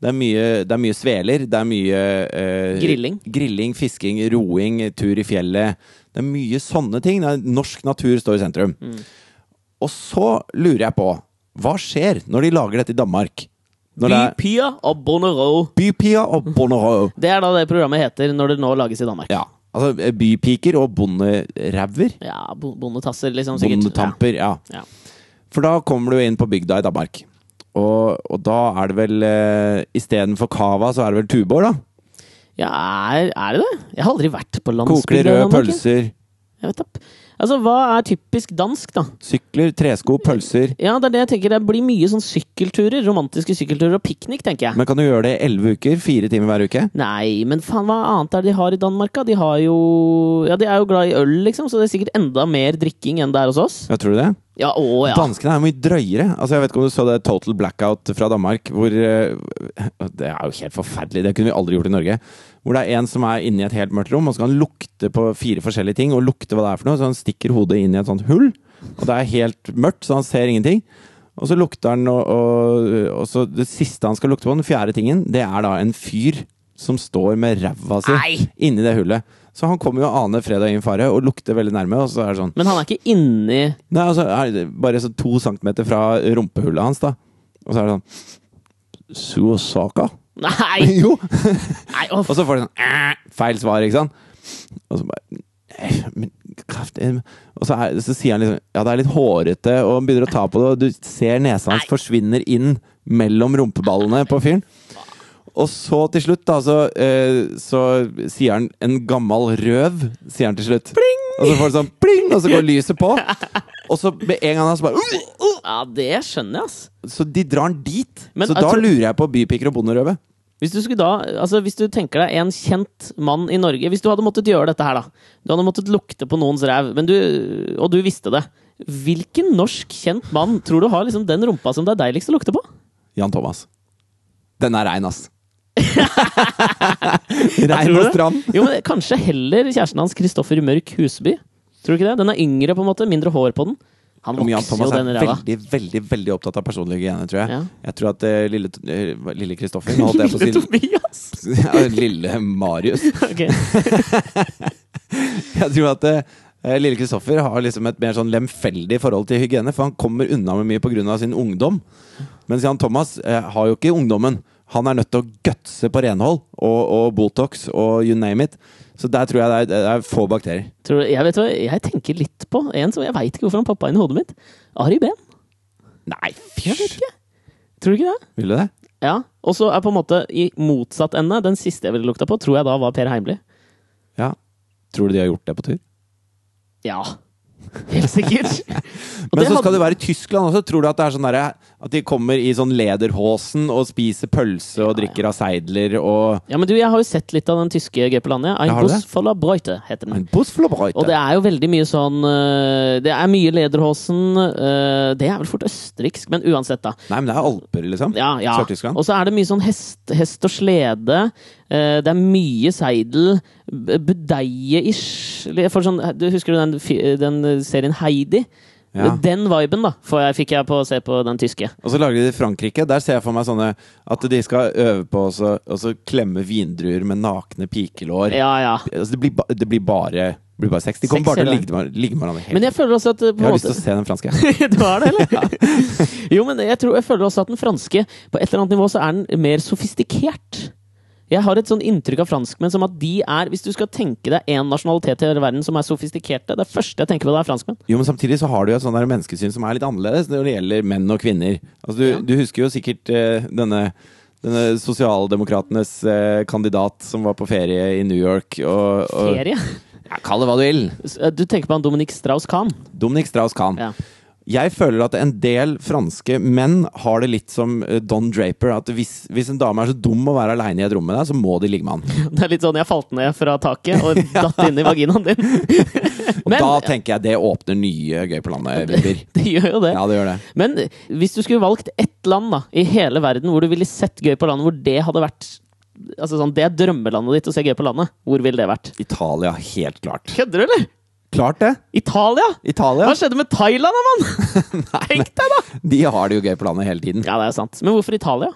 Speaker 1: Det er mye, det er mye sveler, det er mye eh,
Speaker 2: Grilling.
Speaker 1: grilling, fisking, roing, tur i fjellet. Det er mye sånne ting. Norsk natur står i sentrum.
Speaker 2: Mm.
Speaker 1: Og så lurer jeg på, hva skjer når de lager dette i Danmark?
Speaker 2: Bypia og Bonnero.
Speaker 1: Bypia og Bonnerø.
Speaker 2: Det er da det programmet heter når det nå lages i Danmark.
Speaker 1: Ja. Altså eh, bypiker og bonderæver.
Speaker 2: Ja, Bondetasser, liksom. sikkert.
Speaker 1: Bondetamper, ja.
Speaker 2: Ja.
Speaker 1: For da kommer du inn på bygda i Danmark. Og, og da er det vel eh, Istedenfor cava, så er det vel Tuborg, da?
Speaker 2: Ja, er, er det det? Jeg har aldri vært på
Speaker 1: Koker
Speaker 2: de
Speaker 1: røde pølser,
Speaker 2: Jeg vet da. Altså, Hva er typisk dansk, da?
Speaker 1: sykler, tresko, pølser.
Speaker 2: Ja, Det er det jeg tenker. Det blir mye sånn sykkelturer. Romantiske sykkelturer og piknik, tenker jeg.
Speaker 1: Men kan du gjøre det i elleve uker? Fire timer hver uke?
Speaker 2: Nei, men faen, hva annet er det de har i Danmark. De har jo Ja, de er jo glad i øl, liksom, så det er sikkert enda mer drikking enn det er hos oss.
Speaker 1: Ja, tror du det?
Speaker 2: Ja, å ja.
Speaker 1: Danskene er mye drøyere. Altså, jeg vet ikke om du så det Total Blackout fra Danmark, hvor eh, Det er jo helt forferdelig. Det kunne vi aldri gjort i Norge. Hvor det er en som er inne i et helt mørkt rom, og så kan han lukte på fire forskjellige ting, og lukte hva det er for noe, så han stikker hodet inn i et sånt hull, og det er helt mørkt, så han ser ingenting. Og så lukter han, og, og, og så det siste han skal lukte på, den fjerde tingen, det er da en fyr som står med ræva si inni det hullet. Så han kommer jo og aner fred og ingen fare, og lukter veldig nærme, og så er det sånn
Speaker 2: Men han er ikke inni
Speaker 1: Nei, altså bare så to centimeter fra rumpehullet hans, da. Og så er det sånn Suosaka?
Speaker 2: Nei!
Speaker 1: jo!
Speaker 2: Nei
Speaker 1: Og så får de sånn feil svar, ikke sant? Og så bare «Eh, men, kraft, eh», Og så, er, så sier han liksom Ja, det er litt hårete, og han begynner å ta på det, og du ser nesa hans forsvinner inn mellom rumpeballene på fyren. Og så til slutt, da, så, eh, så sier han 'en gammal røv', sier han til slutt. Og så får du sånn pling, og så går lyset på. Og så med en gang han så bare «Uh, uh»,
Speaker 2: Ja, det skjønner jeg, ass.
Speaker 1: Så de drar han dit.
Speaker 2: Men
Speaker 1: så da
Speaker 2: tror-
Speaker 1: lurer jeg på bypiker og bonderøve.
Speaker 2: Hvis du, skulle da, altså hvis du tenker deg en kjent mann i Norge Hvis du hadde måttet gjøre dette her, da. Du hadde måttet lukte på noens ræv, og du visste det. Hvilken norsk kjent mann tror du har liksom den rumpa som det er deiligst å lukte på?
Speaker 1: Jan Thomas. Den er rein, ass. Rein og stram.
Speaker 2: Jo, men Kanskje heller kjæresten hans Kristoffer Mørk Husby. Tror du ikke det? Den er yngre, på en måte. Mindre hår på den. Han
Speaker 1: vokser Jan Thomas
Speaker 2: jo
Speaker 1: er
Speaker 2: den ræva.
Speaker 1: veldig, veldig veldig opptatt av personlig hygiene, tror jeg.
Speaker 2: Ja.
Speaker 1: Jeg tror at eh, lille, eh, lille Kristoffer Nå holdt jeg på å
Speaker 2: Lille
Speaker 1: si
Speaker 2: Tobias!
Speaker 1: ja, Lille Marius.
Speaker 2: Ok.
Speaker 1: Jeg tror at eh, lille Kristoffer har liksom et mer sånn lemfeldig forhold til hygiene, for han kommer unna med mye pga. sin ungdom. Mens Jan Thomas eh, har jo ikke ungdommen. Han er nødt til å gutse på renhold og, og Botox og you name it. Så der tror jeg det er, det er få bakterier.
Speaker 2: Tror du, jeg vet hva, jeg tenker litt på en som jeg veit ikke hvorfor han poppa inn i hodet mitt. Ari Behn.
Speaker 1: Nei,
Speaker 2: ikke. Tror du ikke det?
Speaker 1: Vil du det?
Speaker 2: Ja. Og så er på en måte i motsatt ende, den siste jeg ville lukta på, tror jeg da var Per Heimly.
Speaker 1: Ja. Tror du de har gjort det på tur?
Speaker 2: Ja. Helt sikkert.
Speaker 1: Men så skal du være i Tyskland også. Tror du at det er sånn der, At de kommer i sånn lederhosen og spiser pølse og drikker av seidler og
Speaker 2: Ja, men du, jeg har jo sett litt av den tyske gøy på landet. Ein
Speaker 1: Ja, har du
Speaker 2: Bus
Speaker 1: det?
Speaker 2: voller Breute, heter den.
Speaker 1: En busflabreute.
Speaker 2: Og det er jo veldig mye sånn øh, Det er mye Lederhosen. øh, Det er vel fort østerriksk, men uansett, da.
Speaker 1: Nei, men det er alper, liksom.
Speaker 2: Ja, ja.
Speaker 1: Sør-Tyskland.
Speaker 2: Og så er det mye sånn hest, hest og slede. Eh, det er mye seidel. Budeie-ish. Sånn, husker du den, den serien Heidi?
Speaker 1: Ja.
Speaker 2: Den viben da jeg, fikk jeg på å se på den tyske.
Speaker 1: Og så lager de det i Frankrike. Der ser jeg for meg sånne at de skal øve på å klemme vindruer med nakne pikelår.
Speaker 2: Ja, ja.
Speaker 1: Altså, det, blir ba, det blir bare det blir bare sex. De kommer bare til å ligge med, ligge med hverandre
Speaker 2: Men jeg føler også at eh, på
Speaker 1: Jeg har
Speaker 2: måte
Speaker 1: lyst til å se den franske.
Speaker 2: du har det, eller? jo, men jeg, tror, jeg føler også at den franske På et eller annet nivå så er den mer sofistikert. Jeg har et sånn inntrykk av franskmenn som at de er Hvis du skal tenke deg én nasjonalitet i hele verden som er sofistikerte Det første jeg tenker på, det er franskmenn.
Speaker 1: Jo, men samtidig så har du jo et sånn der menneskesyn som er litt annerledes når det gjelder menn og kvinner. Altså, du,
Speaker 2: Ja.
Speaker 1: du husker jo sikkert uh, denne denne sosialdemokratenes eh, kandidat som var på ferie i New York og, og
Speaker 2: Ferie.
Speaker 1: ja, Kall det hva du vil.
Speaker 2: Du tenker på han Dominique Strauss-Kahn?
Speaker 1: Dominic Strauss-Kahn.
Speaker 2: Ja.
Speaker 1: Jeg føler at en del franske menn har det litt som eh, Don Draper. At hvis, hvis en dame er så dum å være aleine i et rom med deg, så må de ligge med han.
Speaker 2: Det er litt sånn jeg falt ned fra taket og datt inn i vaginaen din.
Speaker 1: Og
Speaker 2: Men-
Speaker 1: da tenker jeg det åpner nye Gøy på landet-vibber.
Speaker 2: Det gjør jo det.
Speaker 1: Ja, det gjør det.
Speaker 2: Men hvis du skulle valgt ett land da, i hele verden hvor du ville sett Gøy på landet, hvor det hadde vært Altså sånn, Det er drømmelandet ditt å se Gøy på landet. Hvor ville det vært?
Speaker 1: Italia, helt klart.
Speaker 2: Kødder du, eller?
Speaker 1: Klart det!
Speaker 2: Italia?
Speaker 1: Italia.
Speaker 2: Hva skjedde med Thailand, mann? Tenk deg, da!
Speaker 1: De har det jo gøy på landet hele tiden.
Speaker 2: Ja, det er sant. Men hvorfor Italia?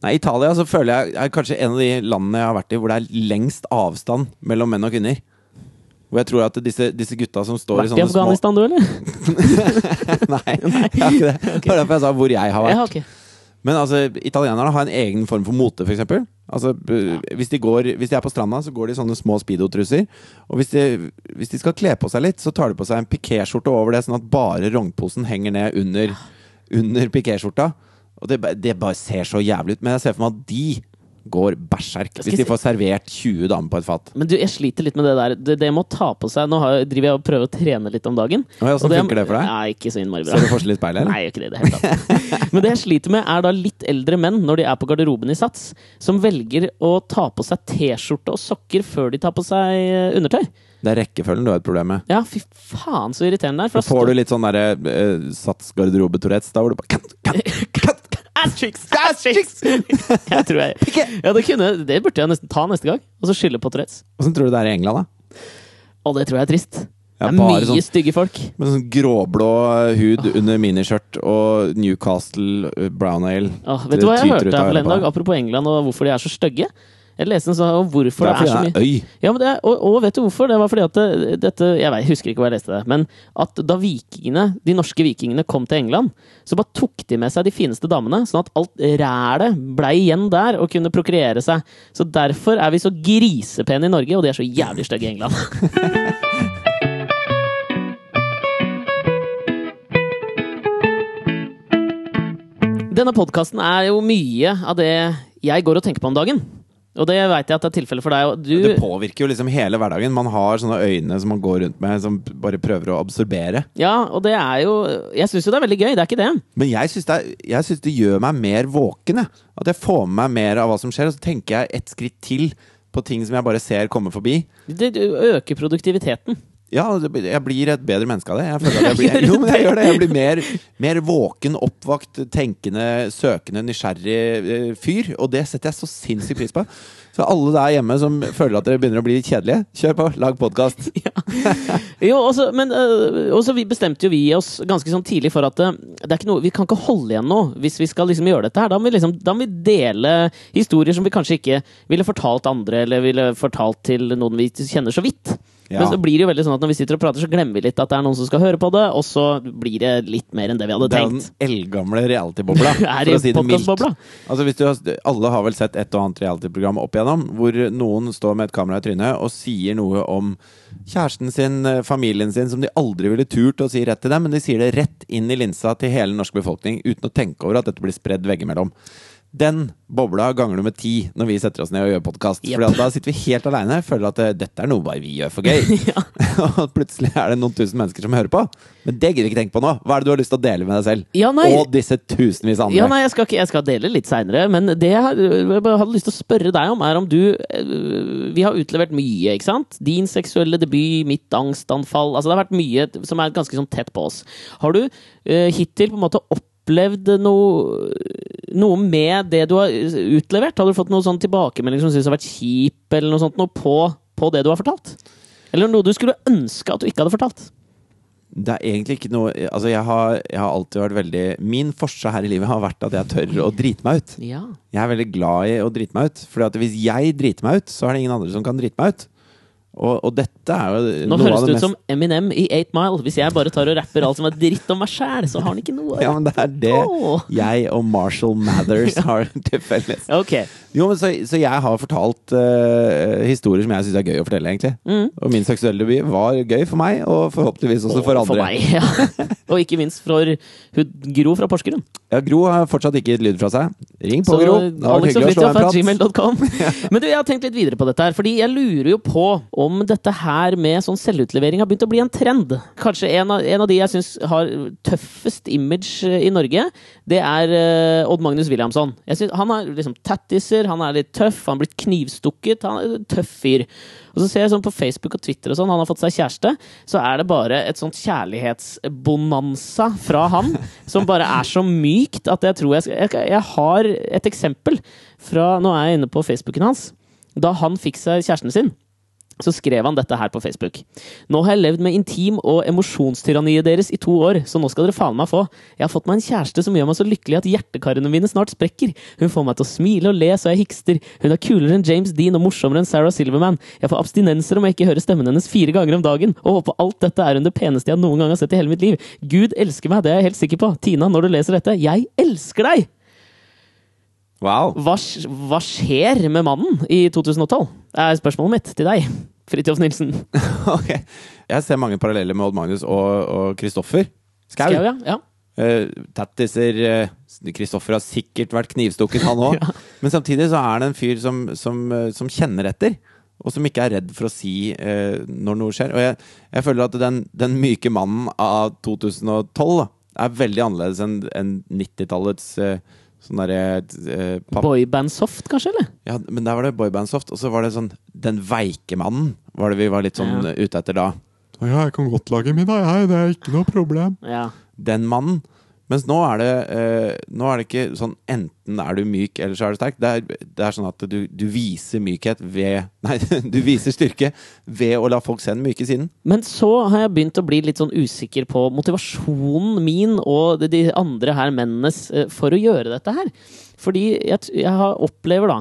Speaker 1: Nei, Italia så føler jeg er kanskje en av de landene jeg har vært i hvor det er lengst avstand mellom menn og kvinner. Hvor jeg tror at disse, disse gutta som står
Speaker 2: Vært
Speaker 1: i
Speaker 2: i
Speaker 1: sånne små
Speaker 2: Afghanistan, du, eller?
Speaker 1: Nei, jeg har ikke det. Det var derfor jeg sa hvor jeg har vært.
Speaker 2: Ja, ok.
Speaker 1: Men altså, italienerne har en egen form for mote, f.eks. Altså, ja. hvis, de går, hvis de er på stranda, så går de i sånne små speedo-trusser. Og hvis de, hvis de skal kle på seg litt, så tar de på seg en pikéskjorte over det, sånn at bare rognposen henger ned under, under pikéskjorta. Og det, det bare ser så jævlig ut. Men jeg ser for meg at de går berserk hvis de får servert 20 damer på et fat.
Speaker 2: Men du, jeg sliter litt med det der. Det, det må ta på seg Nå har, driver jeg og prøver å trene litt om dagen.
Speaker 1: Oi, Åssen
Speaker 2: Og det-
Speaker 1: funker det for deg?
Speaker 2: Nei, ikke så innmari bra.
Speaker 1: Ser du forskjell i speilet?
Speaker 2: Nei, jeg gjør ikke det i det hele tatt. Men det jeg sliter med, er da litt eldre menn, når de er på garderoben i Sats, som velger å ta på seg T-skjorte og sokker før de tar på seg eh, undertøy.
Speaker 1: Det er rekkefølgen du har et problem med.
Speaker 2: Ja, fy faen så irriterende det er.
Speaker 1: Får du litt sånn derre uh, Sats garderobe-tourettes, da hvor du bare cut, cut, cut.
Speaker 2: Ass cheeks! Ass cheeks! jeg tror jeg ja, det, kunne, det burde jeg nesten ta neste gang, og så skylde på Tourettes.
Speaker 1: Åssen tror du det er i England, da?
Speaker 2: Og det tror jeg er trist.
Speaker 1: Ja,
Speaker 2: det er mye
Speaker 1: sånn-
Speaker 2: stygge folk.
Speaker 1: Med sånn gråblå hud under miniskjørt og Newcastle uh, brown ale.
Speaker 2: Oh, vet du hva jeg hørte her forleden dag, apropos England og hvorfor de er så stygge? Jeg leste en sånn om hvorfor
Speaker 1: Det er,
Speaker 2: det
Speaker 1: er
Speaker 2: så mye
Speaker 1: øy.
Speaker 2: ja, men det er, og, og vet du hvorfor? Det var fordi at det, dette Jeg vet, husker ikke hvor jeg leste det. Men at da vikingene, de norske vikingene kom til England, så bare tok de med seg de fineste damene, sånn at alt rælet blei igjen der og kunne prokreere seg. Så derfor er vi så grisepene i Norge, og de er så jævlig stygge i England. Denne podkasten er jo mye av det jeg går og tenker på om dagen. Og det veit jeg at det er tilfellet for deg. Du,
Speaker 1: Det påvirker jo liksom hele hverdagen. Man har sånne øyne som man går rundt med, som bare prøver å absorbere.
Speaker 2: Ja, og det er jo Jeg syns jo det er veldig gøy, det er ikke det.
Speaker 1: Men jeg syns det, det gjør meg mer våken. Jeg. At jeg får med meg mer av hva som skjer, og så tenker jeg et skritt til på ting som jeg bare ser komme forbi.
Speaker 2: Det øker produktiviteten.
Speaker 1: Ja, jeg blir et bedre menneske av det. Jeg føler at jeg blir, jo, men jeg gjør det. Jeg blir mer, mer våken, oppvakt, tenkende, søkende, nysgjerrig eh, fyr. Og det setter jeg så sinnssykt pris på. Så alle der hjemme som føler at dere begynner å bli kjedelige, kjør på, lag podkast.
Speaker 2: Jo, også, men øh, også vi bestemte jo vi oss ganske sånn tidlig for at det ikke noe, vi kan ikke holde igjen nå hvis vi skal liksom gjøre dette her. Da må, vi liksom, da må vi dele historier som vi kanskje ikke ville fortalt andre, eller ville fortalt til noen vi kjenner så vidt.
Speaker 1: Ja.
Speaker 2: Men så blir det jo veldig sånn at når vi sitter og prater, så glemmer vi litt at det er noen som skal høre på det, og så blir det litt mer enn det vi hadde tenkt.
Speaker 1: Det er den eldgamle reality-bobla. For å si det mildt. Altså hvis du alle har vel sett et og annet reality-program opp igjennom, hvor noen står med et kamera i trynet og sier noe om kjæresten sin, eh, familien sin, som de aldri ville turt å si rett til dem, men de sier det rett inn i linsa til hele den norske befolkning uten å tenke over at dette blir spredd veggimellom. Den bobla ganger du med ti når vi setter oss ned og gjør podkast.
Speaker 2: Yep.
Speaker 1: For da sitter vi helt aleine, føler at eh, dette er noe bare vi gjør for gøy. og plutselig er det noen tusen mennesker som hører på. Men det gidder vi ikke tenke på nå. Hva er det du har lyst til å dele med deg selv?
Speaker 2: Ja.
Speaker 1: Og disse tusenvis andre.
Speaker 2: Ja, nei, jeg skal, ikke, jeg skal dele litt seinere, men det jeg, hadde lyst til å spørre deg om, er om du øh, Vi har utlevert mye, ikke sant? Din seksuelle debut, mitt angstanfall Altså, det har vært mye som er ganske sånn tett på oss. Har du uh, hittil på en måte opplevd noe, noe med det du har utlevert? Har du fått noen sånn tilbakemelding som synes syns har vært kjip, eller noe sånt noe på, på det du har fortalt? Eller noe du skulle ønske at du ikke hadde fortalt?
Speaker 1: Det er egentlig ikke noe Altså, jeg har, jeg har alltid vært veldig Min forse her i livet har vært at jeg tør å drite meg ut.
Speaker 2: Ja.
Speaker 1: Jeg er veldig glad i å drite meg ut. For hvis jeg driter meg ut, så er det ingen andre som kan drite meg ut. Og, og dette er jo
Speaker 2: Nå høres det ut som Eminem i 8 Mile. Hvis jeg bare tar og rapper alt som er dritt om meg sjæl, så har han ikke noe
Speaker 1: Ja, men det er det
Speaker 2: oh.
Speaker 1: jeg og Marshall Mathers har til felles.
Speaker 2: Okay.
Speaker 1: Jo, men så, så jeg har fortalt uh, historier som jeg syns er gøy å fortelle, egentlig.
Speaker 2: Mm.
Speaker 1: Og min seksuelle debut var gøy for meg, og forhåpentligvis også for andre.
Speaker 2: meg, ja. Og ikke minst for hun Gro fra Porsgrunn.
Speaker 1: Ja, Gro har fortsatt ikke gitt lyd fra seg. Ring på,
Speaker 2: Så
Speaker 1: Gro. Det var vært hyggelig å slå en
Speaker 2: at
Speaker 1: prat.
Speaker 2: gmail.com. Men du, jeg har tenkt litt videre på dette her, fordi jeg lurer jo på om dette her med sånn selvutlevering har begynt å bli en trend. Kanskje en av, en av de jeg syns har tøffest image eh, i Norge, det er uh, Odd Magnus Williamson. Jeg synes, han har liksom tattiser, han er litt tøff, han har blitt knivstukket. Han er en tøff fyr. Og så ser jeg sånn på Facebook og Twitter og sånn, han har fått seg kjæreste, så er det bare et sånt kjærlighetsbonanza fra han, som bare er så mykt at jeg tror jeg skal Jeg, jeg har et eksempel fra Nå er jeg inne på Facebooken hans. Da han fikk seg kjæresten sin, så skrev han dette her på Facebook. Nå har jeg levd med intim- og emosjonstyranniet deres i to år, så nå skal dere faen meg få. Jeg har fått meg en kjæreste som gjør meg så lykkelig at hjertekarene mine snart sprekker. Hun får meg til å smile og le så jeg hikster. Hun er kulere enn James Dean og morsommere enn Sarah Silverman. Jeg får abstinenser om jeg ikke hører stemmen hennes fire ganger om dagen, og håper alt dette er hun det peneste jeg noen gang har sett i hele mitt liv. Gud elsker meg, det er jeg helt sikker på. Tina, når du leser dette, jeg elsker deg!
Speaker 1: Wow.
Speaker 2: Hva, hva skjer med mannen i 2012? er spørsmålet mitt til deg, Fridtjof Nilsen.
Speaker 1: ok. Jeg ser mange paralleller med Odd Magnus og Kristoffer Skau.
Speaker 2: Skau, ja. ja.
Speaker 1: Uh, tattiser Kristoffer har sikkert vært knivstukket, han òg. Men samtidig så er det en fyr som, som, uh, som kjenner etter. Og som ikke er redd for å si eh, når noe skjer. Og jeg, jeg føler at den, den myke mannen av 2012 da, er veldig annerledes enn en 90-tallets eh, sånn derre eh, papp-
Speaker 2: Boyband-soft, kanskje? eller?
Speaker 1: Ja, men der var det boybandsoft, og så var det sånn Den veike mannen var det vi var litt sånn
Speaker 2: Ja.
Speaker 1: eh, ute etter da.
Speaker 3: Å ja, jeg kan godt lage middag, jeg. Det er ikke noe problem.
Speaker 2: Ja.
Speaker 1: Den mannen. Mens nå er det eh, Nå er det ikke sånn enten er du myk, eller så er du sterk. Det er, det er sånn at du, du viser mykhet ved Nei, du viser styrke ved å la folk se den myke siden.
Speaker 2: Men så har jeg begynt å bli litt sånn usikker på motivasjonen min og de- andre her mennenes eh, for å gjøre dette her. Fordi jeg, jeg opplever da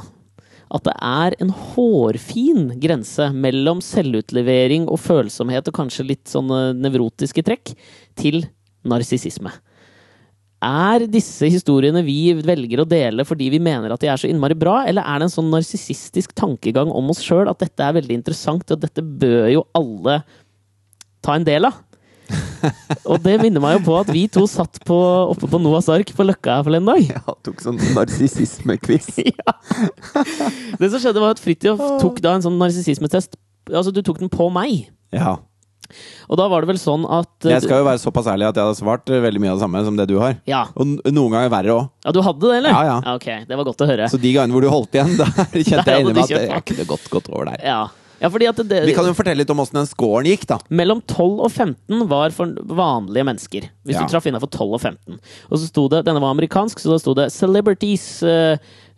Speaker 2: at det er en hårfin grense mellom selvutlevering og følsomhet og kanskje litt sånne nevrotiske trekk, til narsissisme. Er disse historiene vi velger å dele fordi vi mener at de er så innmari bra, eller er det en sånn narsissistisk tankegang om oss sjøl at dette er veldig interessant, og dette bør jo alle ta en del av? og det minner meg jo på at vi to satt på, oppe på Noahs ark på Løkka her forleden dag.
Speaker 1: Ja, tok sånn narsissisme-quiz.
Speaker 2: ja. Det som skjedde, var at Fridtjof tok da en sånn narsissismetest. Altså, du tok den på meg.
Speaker 1: Ja.
Speaker 2: Og da var det vel sånn at
Speaker 1: Jeg skal jo være såpass ærlig at jeg hadde svart eh, veldig mye av det samme som det du har.
Speaker 2: Ja.
Speaker 1: Og noen ganger verre òg.
Speaker 2: ja, du hadde det, eller?
Speaker 1: Ja, ja.
Speaker 2: Ok, Det var godt å høre.
Speaker 1: Så de gangene hvor du holdt igjen, da kjente jeg inni meg at
Speaker 2: det
Speaker 1: jeg kunne godt gått over der.
Speaker 2: Ja. ja, fordi at det,
Speaker 1: Vi kan jo fortelle litt om åssen den scoren gikk, da.
Speaker 2: Mellom 12 og 15 var for vanlige mennesker. Hvis
Speaker 1: Ja.
Speaker 2: du traff innafor 12 og 15. Og så sto det, denne var amerikansk, så da sto det 'Celebrities uh,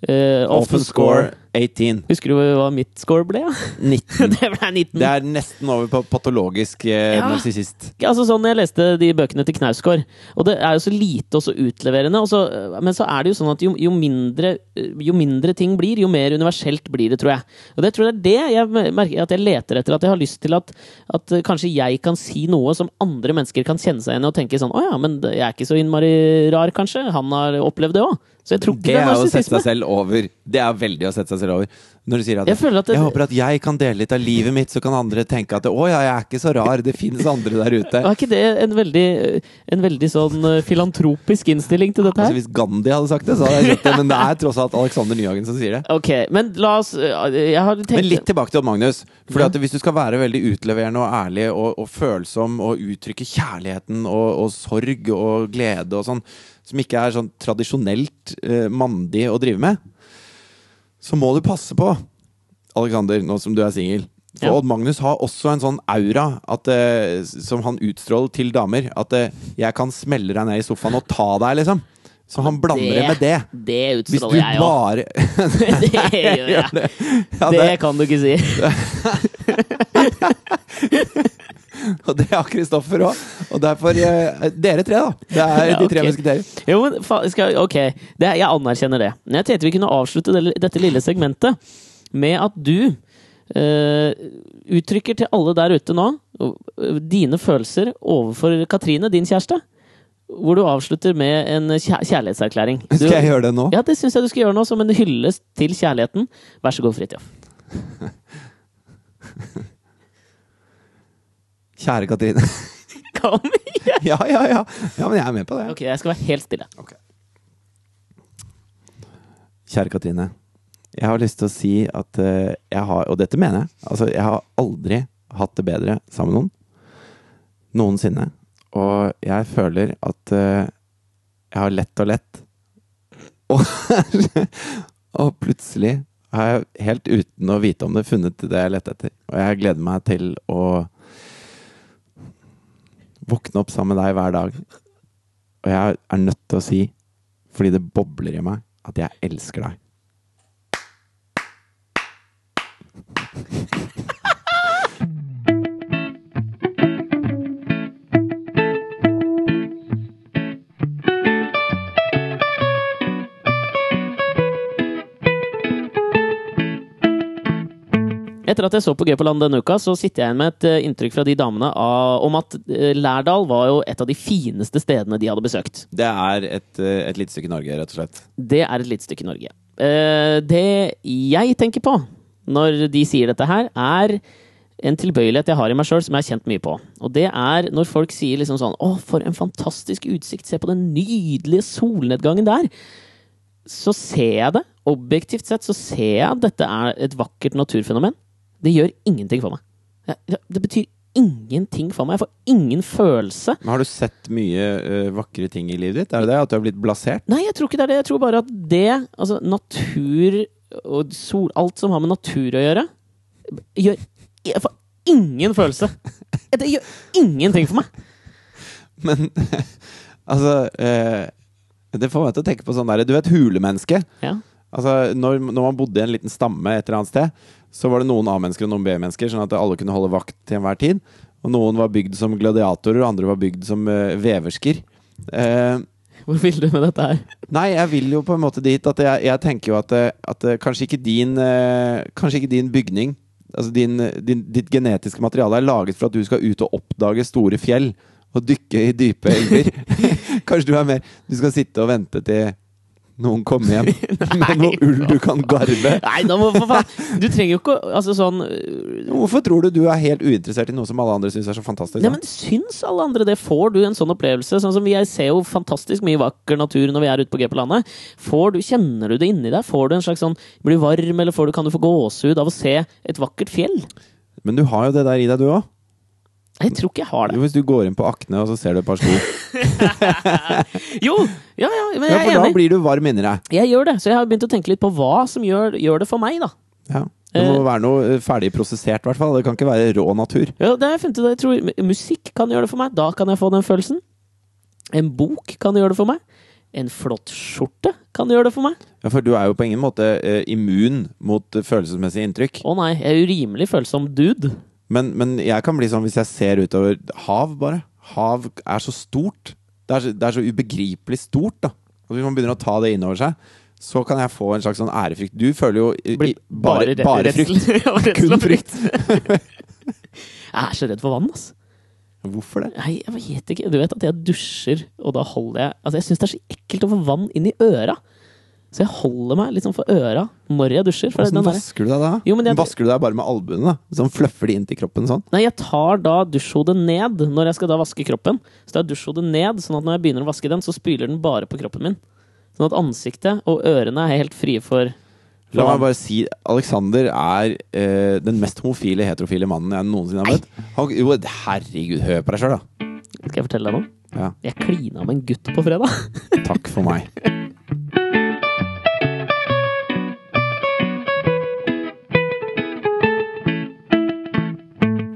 Speaker 2: uh, Offen score'.
Speaker 1: 18.
Speaker 2: Husker du hva mitt score ble?
Speaker 1: 19.
Speaker 2: det ble 19.
Speaker 1: Det er nesten over på patologisk eh,
Speaker 2: Ja.
Speaker 1: narsissist.
Speaker 2: Altså sånn Jeg leste de bøkene til Knausgård, og det er jo så lite og så utleverende. Og så, men så er det jo sånn at jo, jo, mindre, jo mindre ting blir, jo mer universelt blir det, tror jeg. Og det tror jeg er det jeg merker at jeg leter etter. At jeg har lyst til at, at kanskje jeg kan si noe som andre mennesker kan kjenne seg igjen i og tenke sånn Å ja, men jeg er ikke så innmari rar, kanskje. Han har opplevd det òg. Så jeg tror ikke
Speaker 1: Det
Speaker 2: det er
Speaker 1: er å sette seg selv over. Det er veldig å sette seg selv over. Når du sier at
Speaker 2: Jeg at det-
Speaker 1: jeg håper at jeg kan dele litt av livet mitt, så kan andre tenke at å ja, jeg er ikke så rar, det finnes andre der ute.
Speaker 2: Var ikke det en veldig, en veldig sånn eh, filantropisk innstilling til dette
Speaker 1: Altså
Speaker 2: her?
Speaker 1: Hvis Gandhi hadde sagt det, så hadde jeg gjort det, men det er tross alt Alexander Nyhagen som sier det.
Speaker 2: Ok, men la oss eh, tenkt
Speaker 1: Men litt tilbake til Magnus. Fordi at Hvis du skal være veldig utleverende og ærlig og, og følsom og uttrykke kjærligheten og, og sorg og glede og sånn, som ikke er sånn tradisjonelt eh, mandig å drive med, så må du passe på, Alexander, nå som du er singel. For
Speaker 2: Ja.
Speaker 1: Odd Magnus har også en sånn aura at, eh, som han utstråler til damer. At eh, 'jeg kan smelle deg ned i sofaen og ta deg', liksom. Så han blander det med det.
Speaker 2: Det utstråler jeg òg.
Speaker 1: bare
Speaker 2: det gjør jeg.
Speaker 1: Ja,
Speaker 2: det kan du ikke si.
Speaker 1: Og det har Kristoffer òg. Og derfor eh, Dere tre, da. Det er de tre musketerer.
Speaker 2: Jo, men fa skal, ok, det, jeg anerkjenner det. Men jeg tenkte vi kunne avslutte det, dette lille segmentet med at du eh, uttrykker til alle der ute nå eh, dine følelser overfor Katrine, din kjæreste. Hvor du avslutter med en kjær kjærlighetserklæring. Du,
Speaker 1: Skal jeg gjøre det nå?
Speaker 2: Ja, det syns jeg du skal gjøre nå, som en hyllest til kjærligheten. Vær så god, Fridtjof.
Speaker 1: Kjære Katrine.
Speaker 2: Kom igjen!
Speaker 1: ja, ja, ja. Ja, men jeg er med på det.
Speaker 2: Ok, jeg skal være helt stille.
Speaker 1: Kjære Katrine. Jeg har lyst til å si at eh, jeg har Og dette mener jeg. Altså, jeg har aldri hatt det bedre sammen med noen. Noensinne. Og jeg føler at eh, jeg har lett og lett. Og, og plutselig har jeg helt uten å vite om det funnet det jeg lette etter. Og jeg gleder meg til å våkne opp sammen med deg hver dag. Og jeg er nødt til å si, fordi det bobler i meg, at jeg elsker deg.
Speaker 2: Etter at jeg så på Gøy på land denne uka, så sitter jeg igjen med et eh, inntrykk fra de damene av, om at eh, Lærdal var jo et av de fineste stedene de hadde besøkt.
Speaker 1: Det er et, eh, et lite stykke Norge, rett og slett.
Speaker 2: Det er et lite stykke Norge. Det jeg tenker på når de sier dette her, er en tilbøyelighet jeg har i meg sjøl som jeg har kjent mye på. Og det er når folk sier liksom sånn Å, for en fantastisk utsikt! Se på den nydelige solnedgangen der! Så ser jeg det. Objektivt sett så ser jeg at dette er et vakkert naturfenomen. Det gjør ingenting for meg. Det betyr ingenting for meg. Jeg får ingen følelse.
Speaker 1: Men har du sett mye eh, vakre ting i livet ditt? Er det det? At du har blitt blasert?
Speaker 2: Nei, jeg tror ikke det er det. Jeg tror bare at det, altså natur og sol, alt som har med natur å gjøre, gjør Jeg får ingen følelse. Det gjør ingenting for meg.
Speaker 1: Men altså eh, Det får meg til å tenke på sånn derre Du vet hulemenneske?
Speaker 2: Ja.
Speaker 1: Altså, når, når man bodde i en liten stamme et eller annet sted, så var det noen A-mennesker og noen B-mennesker, sånn at alle kunne holde vakt til enhver tid. Og noen var bygd som gladiatorer, og andre var bygd som uh, veversker. Uh,
Speaker 2: Hvor vil du med dette her?
Speaker 1: Nei, jeg vil jo på en måte dit at jeg, jeg tenker jo at, eh, at kanskje ikke din Kanskje ikke din bygning Altså din, din, ditt genetiske materiale er laget for at du skal ut og oppdage store fjell og dykke i dype elver. Kanskje du er mer Du skal sitte og vente til noen komme hjem med noe ull du kan garve.
Speaker 2: Nei, da må for faen Du trenger jo ikke Altså sånn
Speaker 1: Hvorfor tror du du er helt uinteressert i noe som alle andre syns er så fantastisk?
Speaker 2: Nei, men Syns alle andre det? Får du en sånn opplevelse? Sånn som Jeg ser jo fantastisk mye vakker natur når vi er ute på G på landet. Får du, Kjenner du det inni deg? Får du en slags sånn Blir du varm, eller får du, kan du få gåsehud av å se et vakkert fjell?
Speaker 1: Men du har jo det der i deg, du òg.
Speaker 2: Jeg tror ikke jeg har det.
Speaker 1: Jo, Hvis du går inn på Akne og så ser du et par sko.
Speaker 2: Jo! Ja, ja, men
Speaker 1: Ja,
Speaker 2: jeg
Speaker 1: for
Speaker 2: er
Speaker 1: da blir du varm inni deg.
Speaker 2: Jeg gjør det. Så jeg har begynt å tenke litt på hva som gjør, gjør det for meg, da.
Speaker 1: Ja. Det må
Speaker 2: Eh.
Speaker 1: være noe eh, ferdig prosessert, i hvert fall. Det kan ikke være rå natur.
Speaker 2: Ja, det har jeg funnet ut. Jeg tror musikk kan gjøre det for meg. Da kan jeg få den følelsen. En bok kan gjøre det for meg. En flott skjorte kan gjøre det for meg.
Speaker 1: Ja, For du er jo på ingen måte eh, immun mot følelsesmessige inntrykk.
Speaker 2: Å nei, jeg er jo rimelig følsom dude.
Speaker 1: Men, men jeg kan bli sånn hvis jeg ser utover hav, bare. Hav er så stort. Det er så, det er så ubegripelig stort, da. Og hvis man begynner å ta det innover seg, så kan jeg få en slags sånn ærefrykt. Du føler jo i, bare, bare,
Speaker 2: bare
Speaker 1: frykt. Kun
Speaker 2: frykt. jeg er så redd for vann, ass.
Speaker 1: Hvorfor det?
Speaker 2: Nei, jeg vet ikke. Du vet at jeg dusjer, og da holder jeg Altså, jeg syns det er så ekkelt å få vann inn i øra. Så jeg holder meg liksom for øra når jeg dusjer.
Speaker 1: Åssen vasker du deg da?
Speaker 2: Jo, men jeg-
Speaker 1: Vasker du deg bare med albuene? Sånn fluffer de inn til kroppen sånn?
Speaker 2: Nei, jeg tar da dusjhodet ned når jeg skal da vaske kroppen. Så tar jeg dusjhodet ned, sånn at når jeg begynner å vaske den, så spyler den bare på kroppen min. Sånn at ansiktet og ørene er helt frie for
Speaker 1: La meg bare si Alexander er eh, den mest homofile, heterofile mannen jeg noensinne har møtt. Han, jo, herregud, hør på deg sjøl, da.
Speaker 2: Skal jeg fortelle deg noe?
Speaker 1: Ja,
Speaker 2: Jeg klina med en gutt på fredag.
Speaker 1: takk for meg.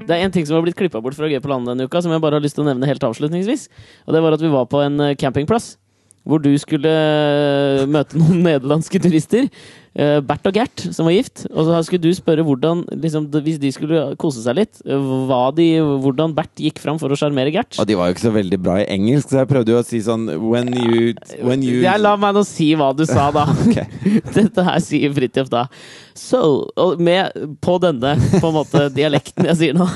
Speaker 2: Det er en ting som har blitt klippa bort fra G på landet denne uka, som jeg bare har lyst til å nevne helt avslutningsvis. Og det var at vi var på en eh, campingplass. Hvor du skulle eh, møte noen nederlandske turister. Eh, Bert og Gert, som var gift. Og så skulle du spørre hvordan, liksom, hvis de skulle kose seg litt, eh, hva de, hvordan Bert gikk fram for å sjarmere Gert.
Speaker 1: Og de var jo ikke så veldig bra i engelsk, så jeg prøvde jo å si sånn When you, when you
Speaker 2: Jeg la meg nå si hva du sa, da. Dette her sier Fridtjof da. So, med på denne på en måte dialekten jeg sier nå.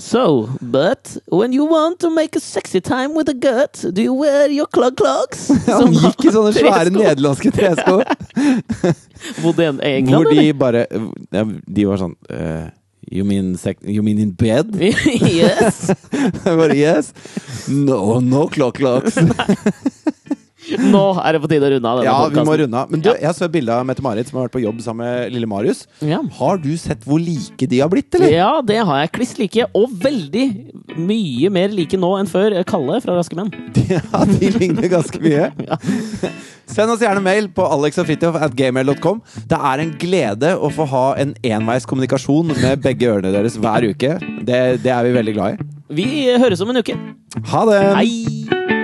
Speaker 2: So, but when you want to make a sexy time with a gut, do you wear your clog clogs?
Speaker 1: Han gikk i sånne svære nederlandske tresko.
Speaker 2: Bodde i en- England,
Speaker 1: Hvor de bare De var sånn uh, you, mean you mean in bed?
Speaker 2: yes!
Speaker 1: Bare yes. No, no clock clocks.
Speaker 2: Nå er det på tide å runde av denne
Speaker 1: Ja, vi må runde av. Men du, jeg så et bilde av Mette-Marit som har vært på jobb sammen med lille Marius.
Speaker 2: Ja.
Speaker 1: Har du sett hvor like de har blitt, eller?
Speaker 2: ja, det har jeg. Kliss like. Og veldig mye mer like nå enn før Kalle fra Raske menn.
Speaker 1: Ja, de ligner ganske mye. Send oss gjerne mail på alexogfritjof Det er en glede å få ha en enveis kommunikasjon med begge ørene deres hver uke. Det, det er vi veldig glad i.
Speaker 2: Vi høres om en uke.
Speaker 1: Ha det!
Speaker 2: Hei!